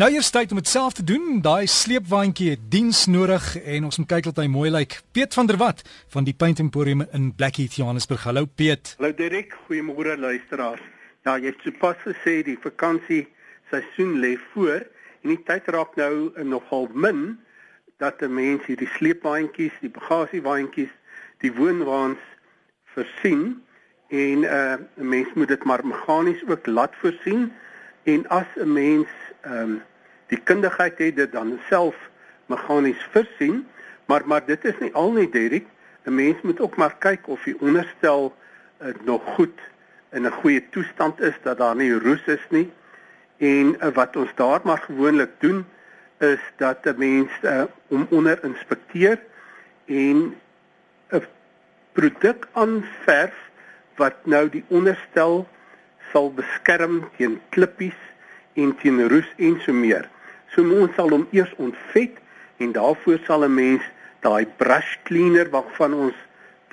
Nou eers tyd om dit self te doen. Daai sleepwaandjie het diens nodig en ons moet kyk dat hy mooi lyk. Piet van der Walt van die Paint Emporium in Blackheath, Johannesburg. Hallo Piet. Hallo Derek, goeiemôre luisteraars. Ja, jy het sopas gesê die vakansie seisoen lê voor en die tyd raak nou nogal min dat 'n mens hierdie sleepwaandjies, die bagasiewaandjies, die woonwaans versien en uh, 'n mens moet dit maar meganies ook laat voorsien en as 'n mens ehm um, die kundigheid het dit dan self meganies versien maar maar dit is nie al nie Derek 'n mens moet ook maar kyk of die onderstel uh, nog goed in 'n goeie toestand is dat daar nie roes is nie en uh, wat ons daar maar gewoonlik doen is dat 'n mens uh, om onder inspekteer en 'n produk aanverf wat nou die onderstel sal beskerm teen klippies en teen roes en so meer. So ons sal hom eers ontvet en daarvoor sal 'n mens daai brush cleaner waarvan ons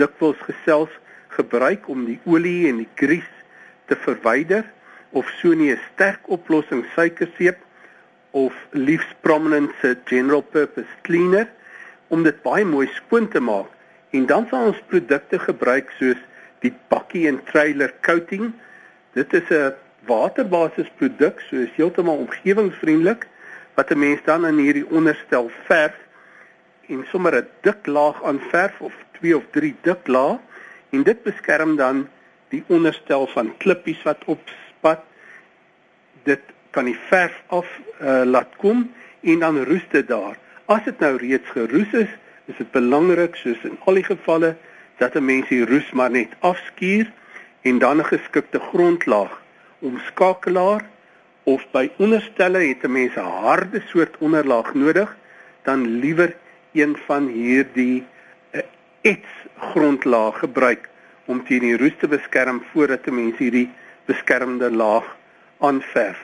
dikwels gesels gebruik om die olie en die grease te verwyder of so nie 'n sterk oplossing suikerseep of liefs prominent se general purpose cleaner om dit baie mooi skoon te maak. En dan sal ons produkte gebruik soos die bakkie en trailer coating. Dit is 'n waterbasis produk, so is heeltemal omgewingsvriendelik wat 'n mens dan in hierdie onderstel verf en sommer 'n dik laag aan verf of 2 of 3 dik lae en dit beskerm dan die onderstel van klippies wat opspat. Dit kan die verf af uh, laat kom en dan roes dit daar. As dit nou reeds geroes is, is dit belangrik soos in al die gevalle dat 'n mens die roes maar net afskuur en dan 'n geskikte grondlaag omskakelaar of by onderstelle het 'n mens 'n harde soort onderlaag nodig dan liewer een van hierdie uh, ets grondlaag gebruik om teen die roes te beskerm voordat 'n mens hierdie beskermende laag aanverf.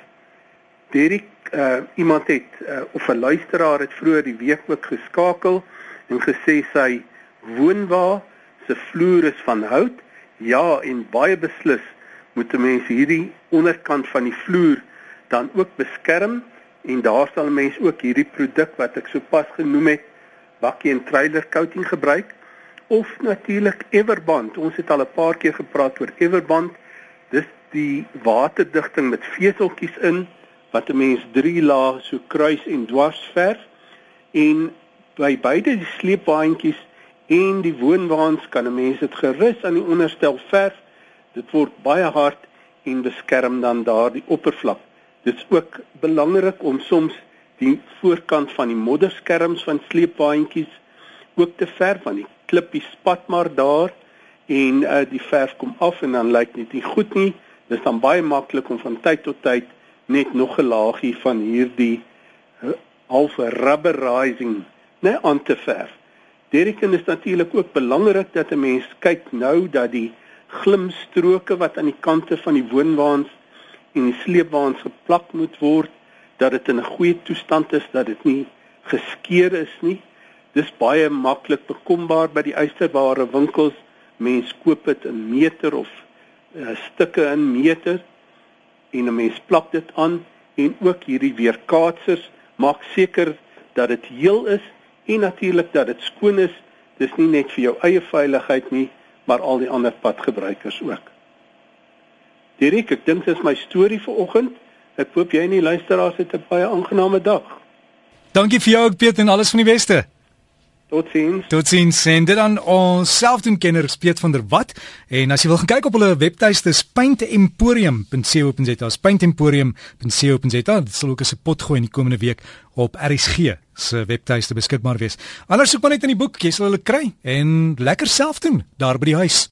Derek uh, iemand het uh, of 'n luisteraar het vroeër die week ook geskakel en gesê sy woonwa se vloer is van hout Ja, en baie beslis moet 'n mens hierdie onderkant van die vloer dan ook beskerm en daar sal 'n mens ook hierdie produk wat ek sopas genoem het, bakkie en trailer coating gebruik of natuurlik Everband. Ons het al 'n paar keer gepraat oor Everband. Dis die waterdigting met veseltjies in wat 'n mens 3 lae so kruis en dwars verf en by beide die sleepbaantjies en die woonwaans kan 'n mens dit gerus aan die onderstel verf. Dit word baie hard en beskerm dan daardie oppervlak. Dit is ook belangrik om soms die voorkant van die modderskerms van sleepwaandjies ook te verf want die klippies spat maar daar en uh, die verf kom af en dan lyk dit nie goed nie. Dit is dan baie maklik om van tyd tot tyd net nog 'n laagie van hierdie uh, half rubberizing net aan te verf. Dereken is natuurlik ook belangrik dat 'n mens kyk nou dat die glimstroke wat aan die kante van die woonwaans en die sleepwaans geplak moet word, dat dit in 'n goeie toestand is, dat dit nie geskeur is nie. Dis baie maklik bekombaar by die eysterware winkels. Mens koop dit in meter of uh, stukke in meter en 'n mens plak dit aan en ook hierdie weerkaatsers maak seker dat dit heel is en natuurlik dat dit skoon is. Dis nie net vir jou eie veiligheid nie, maar al die ander padgebruikers ook. Dirk, ek dink dis my storie vir oggend. Ek hoop jy en die luisteraars het 'n baie aangename dag. Dankie vir jou ook Piet en alles van die beste. Totsiens. Totsiens. En dit dan ons selfdoenkenner Piet van der Walt en as jy wil gaan kyk op hulle webtuiste paintemporium.co.za, paintemporium.co.za, dit sal ook as 'n pot gooi in die komende week op RSG se webtuiste beskikbaar wees. Anders soek maar net in die boek, jy sal hulle kry en lekker self doen daar by die huis.